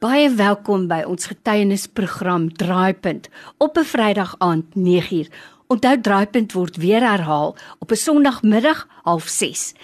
Baie welkom by ons getuienisprogram Draaipunt op 'n Vrydag aand 9uur. Onthou Draaipunt word weer herhaal op 'n Sondagmiddag 06:30.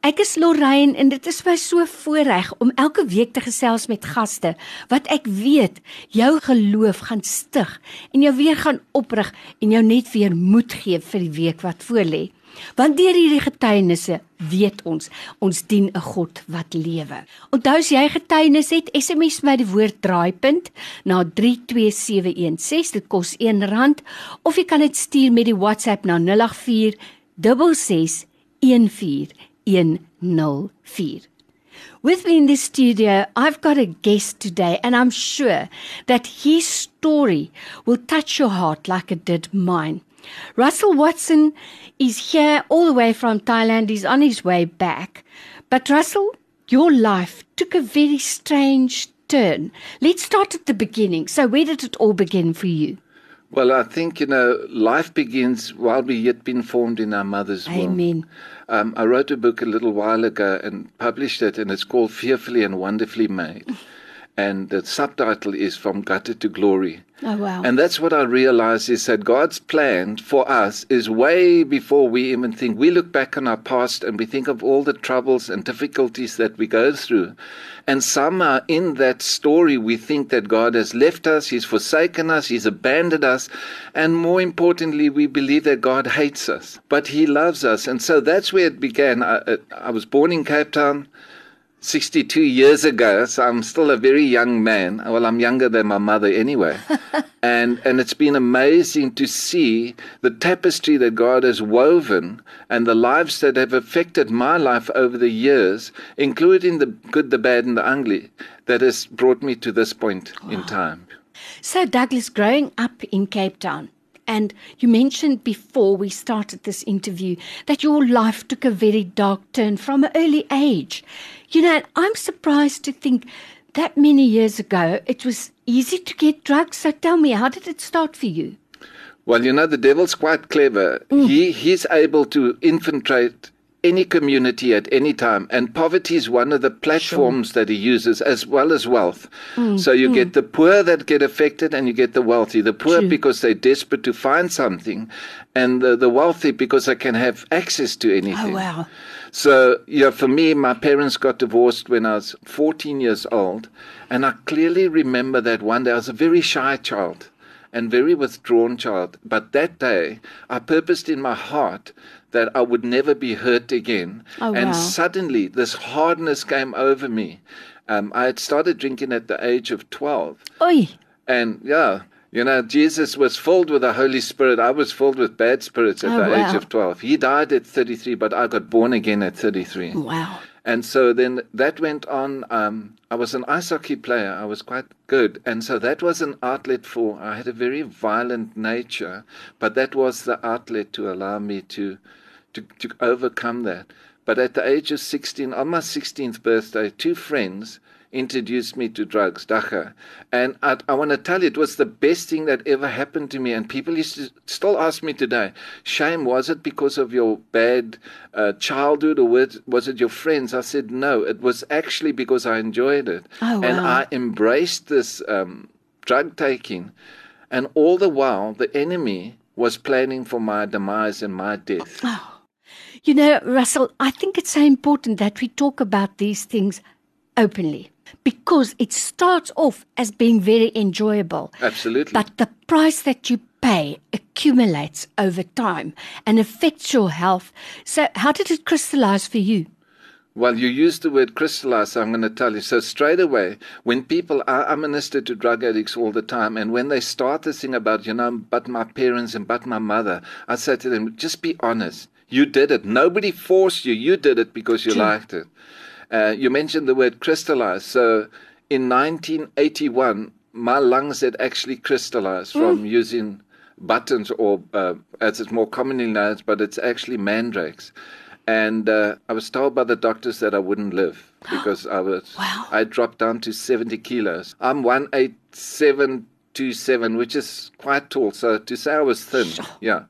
Ek is Lorraine en dit is my so voorreg om elke week te gesels met gaste wat ek weet jou geloof gaan stig en jou weer gaan oprig en jou net weer moed gee vir die week wat voorlê. Want deur hierdie getuienisse weet ons ons dien 'n God wat lewe. Onthou as jy getuienis het, SMS my die woord draaipunt na 32716. Dit kos R1 of jy kan dit stuur met die WhatsApp na 084 6614104. With me in the studio, I've got a guest today, and I'm sure that his story will touch your heart like it did mine. Russell Watson is here all the way from Thailand. He's on his way back. But Russell, your life took a very strange turn. Let's start at the beginning. So, where did it all begin for you? Well, I think, you know, life begins while we yet been formed in our mother's womb. Amen. Um, I wrote a book a little while ago and published it, and it's called Fearfully and Wonderfully Made. And the subtitle is From Gutter to Glory. Oh, wow. And that's what I realized is that God's plan for us is way before we even think. We look back on our past and we think of all the troubles and difficulties that we go through. And somehow in that story, we think that God has left us, He's forsaken us, He's abandoned us. And more importantly, we believe that God hates us, but He loves us. And so that's where it began. I, uh, I was born in Cape Town. 62 years ago, so I'm still a very young man. Well, I'm younger than my mother anyway. and and it's been amazing to see the tapestry that God has woven and the lives that have affected my life over the years, including the good, the bad and the ugly, that has brought me to this point in oh. time. So, Douglas, growing up in Cape Town, and you mentioned before we started this interview that your life took a very dark turn from an early age. You know, I'm surprised to think that many years ago it was easy to get drugs. So tell me, how did it start for you? Well, you know, the devil's quite clever. Mm. He he's able to infiltrate any community at any time. And poverty is one of the platforms sure. that he uses, as well as wealth. Mm, so you mm. get the poor that get affected, and you get the wealthy. The poor True. because they're desperate to find something, and the, the wealthy because they can have access to anything. Oh, wow. So, yeah, for me, my parents got divorced when I was 14 years old. And I clearly remember that one day I was a very shy child and very withdrawn child. But that day, I purposed in my heart that I would never be hurt again. Oh, and wow. suddenly, this hardness came over me. Um, I had started drinking at the age of 12. Oi. And yeah, you know, Jesus was filled with the Holy Spirit. I was filled with bad spirits at Oh, the wow. age of 12. He died at 33, but I got born again at 33. Wow. And so then that went on. Um, I was an ice hockey player. I was quite good. And so that was an outlet for, I had a very violent nature, but that was the outlet to allow me to, to, to overcome that. But at the age of 16, on my 16th birthday, two friends introduced me to drugs, dagga. And I, I want to tell you, it was the best thing that ever happened to me. And people used to still ask me today, Shame, was it because of your bad uh, childhood or was, was it your friends? I said, No, it was actually because I enjoyed it. Oh, And. I embraced this um, drug taking. And all the while, the enemy was planning for my demise and my death. You know, Russell, I think it's so important that we talk about these things openly because it starts off as being very enjoyable. Absolutely. But the price that you pay accumulates over time and affects your health. So, how did it crystallize for you? Well, you used the word crystallize, so I'm going to tell you. So, straight away, when people, I, I minister to drug addicts all the time, and when they start this thing about, you know, but my parents and but my mother, I say to them, just be honest. You did it. Nobody forced you. You did it because you True. liked it. Uh, you mentioned the word crystallize. So, in 1981, my lungs had actually crystallized from using buttons, or uh, as it's more commonly known, but it's actually Mandrax. And uh, I was told by the doctors that I wouldn't live because I was Wow. I dropped down to 70 kilos. I'm 18727, which is quite tall. So to say I was thin, yeah.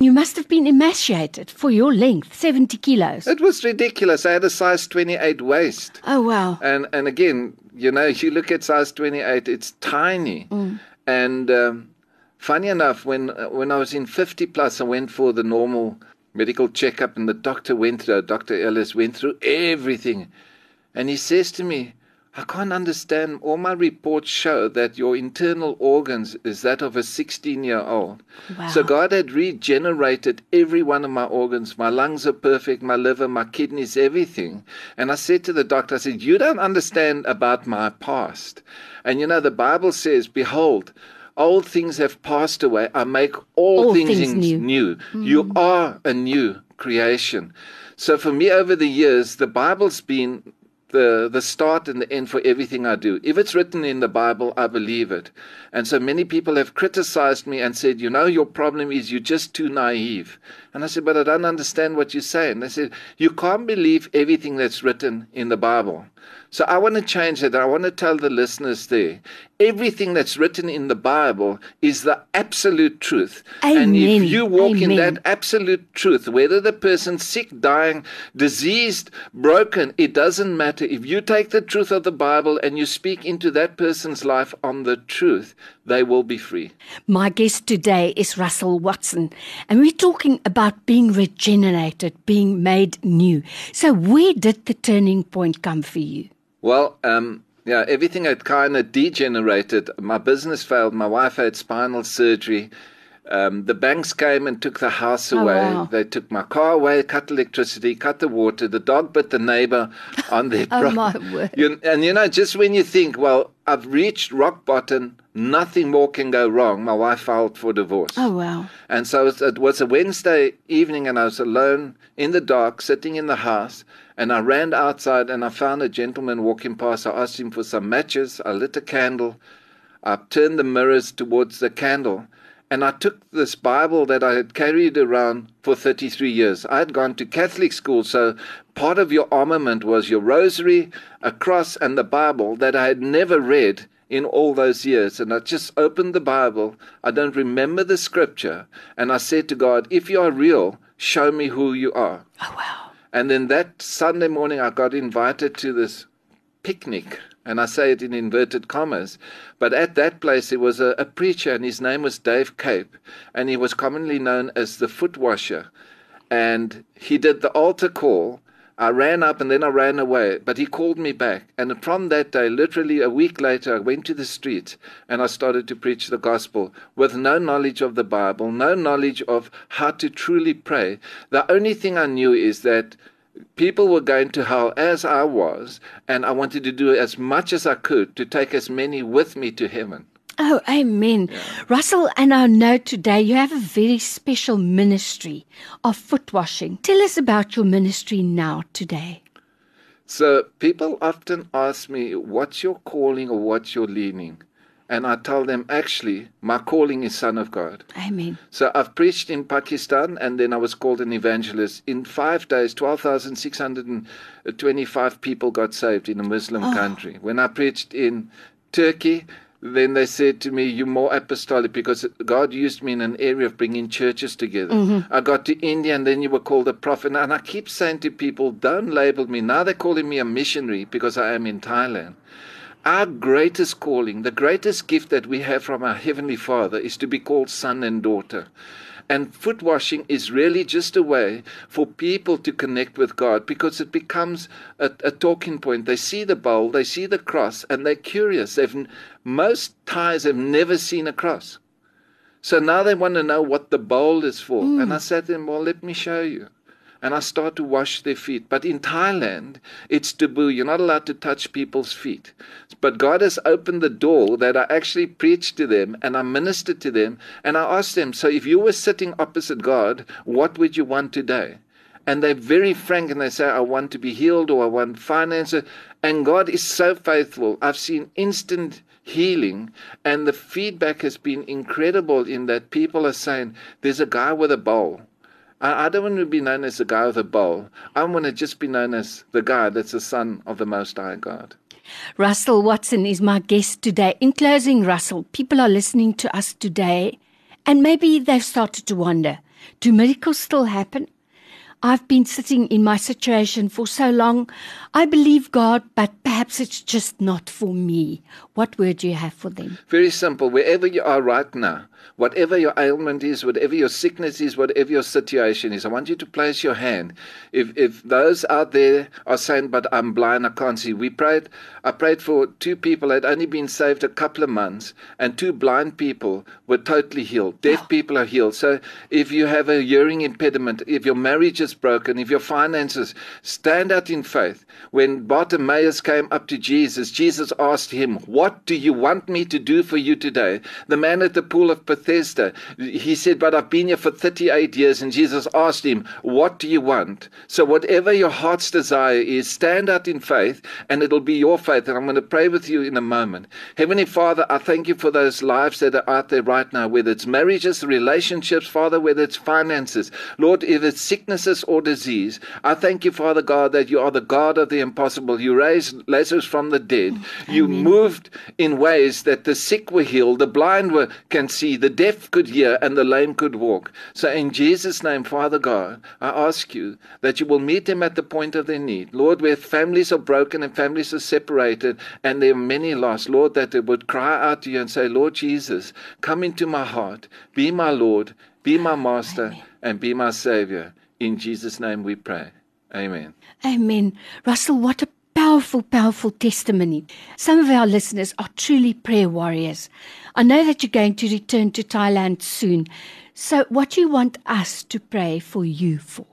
You must have been emaciated for your length, 70 kilos. It was ridiculous. I had a size 28 waist. Oh, wow. And and again, you know, you look at size 28, it's tiny. And um, funny enough, when uh, when I was in 50 plus, I went for the normal medical checkup, and the doctor went through, Dr. Ellis went through everything. And he says to me, I can't understand. All my reports show that your internal organs is that of a 16 year old. Wow. So God had regenerated every one of my organs. My lungs are perfect, my liver, my kidneys, everything. And I said to the doctor, I said, You don't understand about my past. And you know, the Bible says, Behold, old things have passed away. I make all, All things, things new. new. You hmm. are a new creation. So for me over the years, the Bible's been the the start and the end for everything I do. If it's written in the Bible, I believe it. And so many people have criticized me and said, you know, your problem is you're just too naive. And I said, but I don't understand what you say. And they said, you can't believe everything that's written in the Bible. So I want to change that. I want to tell the listeners there, everything that's written in the Bible is the absolute truth. And Amen. if you walk in that absolute truth, whether the person's sick, dying, diseased, broken, it doesn't matter. If you take the truth of the Bible and you speak into that person's life on the truth, they will be free. My guest today is Russell Watson, and we're talking about being regenerated, being made new. So, where did the turning point come for you? Well, um, yeah, everything had kind of degenerated. My business failed. My wife had spinal surgery. Um, the banks came and took the house Oh, away. wow. They took my car away, cut electricity, cut the water. The dog bit the neighbor on their Oh, pro- my word. You, and you know, just when you think, well, I've reached rock bottom, nothing more can go wrong, my wife filed for divorce. Oh, wow. And so it was- it was a Wednesday evening, and I was alone in the dark, sitting in the house. And I ran outside, and I found a gentleman walking past. I asked him for some matches. I lit a candle. I turned the mirrors towards the candle, and I took this Bible that I had carried around for 33 years. I had gone to Catholic school, so part of your armament was your rosary, a cross, and the Bible that I had never read in all those years. And I just opened the Bible. I don't remember the scripture. And I said to God, if you are real, show me who you are. Oh, wow. And then that Sunday morning, I got invited to this picnic. And I say it in inverted commas. But at that place, there was a, a preacher, and his name was Dave Cape. And he was commonly known as the foot washer. And he did the altar call. I ran up and then I ran away, but he called me back. And from that day, literally a week later, I went to the street and I started to preach the gospel with no knowledge of the Bible, no knowledge of how to truly pray. The only thing I knew is that people were going to hell as I was, and I wanted to do as much as I could to take as many with me to heaven. Oh, amen. Russell, and I know today you have a very special ministry of foot washing. Tell us about your ministry now, today. So people often ask me, What's your calling or what's your leaning? And I tell them, Actually, my calling is Son of God. Amen. So I've preached in Pakistan and then I was called an evangelist. In five days, 12,625 people got saved in a Muslim oh. country. When I preached in Turkey, then they said to me, You're more apostolic because God used me in an area of bringing churches together. Mm-hmm. I got to India and then you were called a prophet. And I keep saying to people, Don't label me. Now they're calling me a missionary because I am in Thailand. Our greatest calling, the greatest gift that we have from our Heavenly Father is to be called son and daughter. And foot washing is really just a way for people to connect with God because it becomes a, a talking point. They see the bowl, they see the cross, and they're curious. They've most Thais have never seen a cross. So now they want to know what the bowl is for. And mm. I said to them, Well, let me show you. And I start to wash their feet. But in Thailand, it's taboo. You're not allowed to touch people's feet. But God has opened the door that I actually preach to them and I minister to them. And I ask them, So if you were sitting opposite God, what would you want today? And they're very frank and they say, I want to be healed or I want finances. And God is so faithful. I've seen instant healing and the feedback has been incredible in that people are saying, There's a guy with a bowl. I, I don't want to be known as the guy with a bowl. I want to just be known as the guy that's the son of the Most High God. Russell Watson is my guest today. In closing, Russell, people are listening to us today and maybe they've started to wonder do miracles still happen? I've been sitting in my situation for so long. I believe God, but perhaps it's just not for me. What word do you have for them? Very simple. Wherever you are right now, whatever your ailment is, whatever your sickness is, whatever your situation is, I want you to place your hand. If if those out there are saying, "But I'm blind, I can't see," we prayed. I prayed for two people that had only been saved a couple of months, and two blind people were totally healed. Deaf Oh. people are healed. So if you have a hearing impediment, if your marriage is broken, if your finances, stand out in faith. When Bartimaeus came up to Jesus, Jesus asked him, What do you want me to do for you today? The man at the pool of Bethesda, he said, But I've been here for 38 years. And Jesus asked him, What do you want? So whatever your heart's desire is, stand out in faith, and it'll be your faith. And I'm going to pray with you in a moment. Heavenly Father, I thank you for those lives that are out there right now, whether it's marriages, relationships, Father, whether it's finances, Lord, if it's sicknesses or disease, I thank you, Father God, that you are the God of the impossible. You raised Lazarus from the dead. Oh, you moved in ways that the sick were healed, the blind were can see, the deaf could hear, and the lame could walk. So in Jesus' name, Father God, I ask you that you will meet them at the point of their need. Lord, where families are broken and families are separated and there are many lost, Lord, that they would cry out to you and say, Lord Jesus, come into my heart, be my Lord, be my master, and be my Savior. In Jesus' name we pray. Amen. Amen. Russell, what a powerful, powerful testimony. Some of our listeners are truly prayer warriors. I know that you're going to return to Thailand soon. So, what do you want us to pray for you for?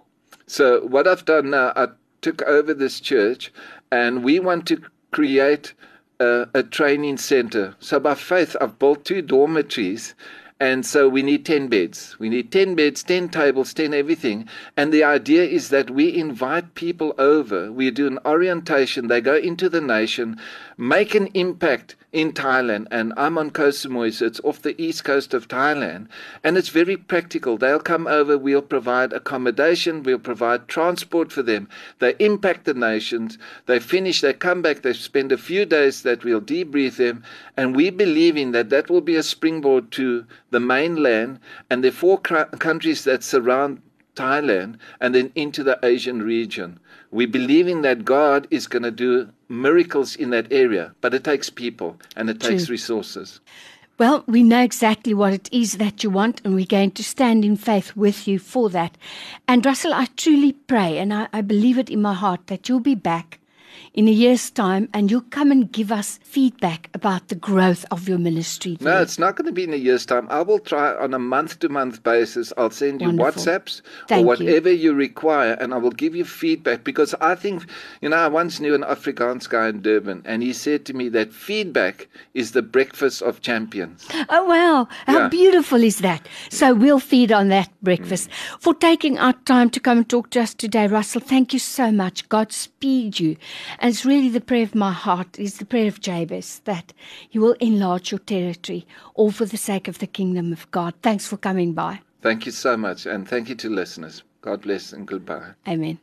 So what I've done now, I took over this church, and we want to create a, a training center. So by faith, I've built two dormitories. And so we need 10 beds. We need 10 beds, 10 tables, 10 everything. And the idea is that we invite people over. We do an orientation. They go into the nation, make an impact in Thailand. And I'm on Koh Samui, so it's off the east coast of Thailand. And it's very practical. They'll come over. We'll provide accommodation. We'll provide transport for them. They impact the nations. They finish. They come back. They spend a few days that we'll debrief them. And we believe in that that will be a springboard to the mainland and the four cr- countries that surround Thailand and then into the Asian region. We believe in that God is going to do miracles in that area, but it takes people and it takes resources. Well, we know exactly what it is that you want, and we're going to stand in faith with you for that. And Russell, I truly pray, and I, I believe it in my heart, that you'll be back in a year's time and you'll come and give us feedback about the growth of your ministry. No, it's not going to be in a year's time. I will try on a month to month basis. I'll send you Wonderful. WhatsApps Thank or whatever you. require, and I will give you feedback because I think, you know, I once knew an Afrikaans guy in Durban, and he said to me that feedback is the breakfast of champions. Oh, wow. How Yeah. beautiful is that? So we'll feed on that breakfast. Mm. For taking our time to come and talk to us today, Russell, thank you so much. God speed you. And it's really the prayer of my heart, is the prayer of Jabez, that you will enlarge your territory, all for the sake of the kingdom of God. Thanks for coming by. Thank you so much, and thank you to listeners. God bless and goodbye. Amen.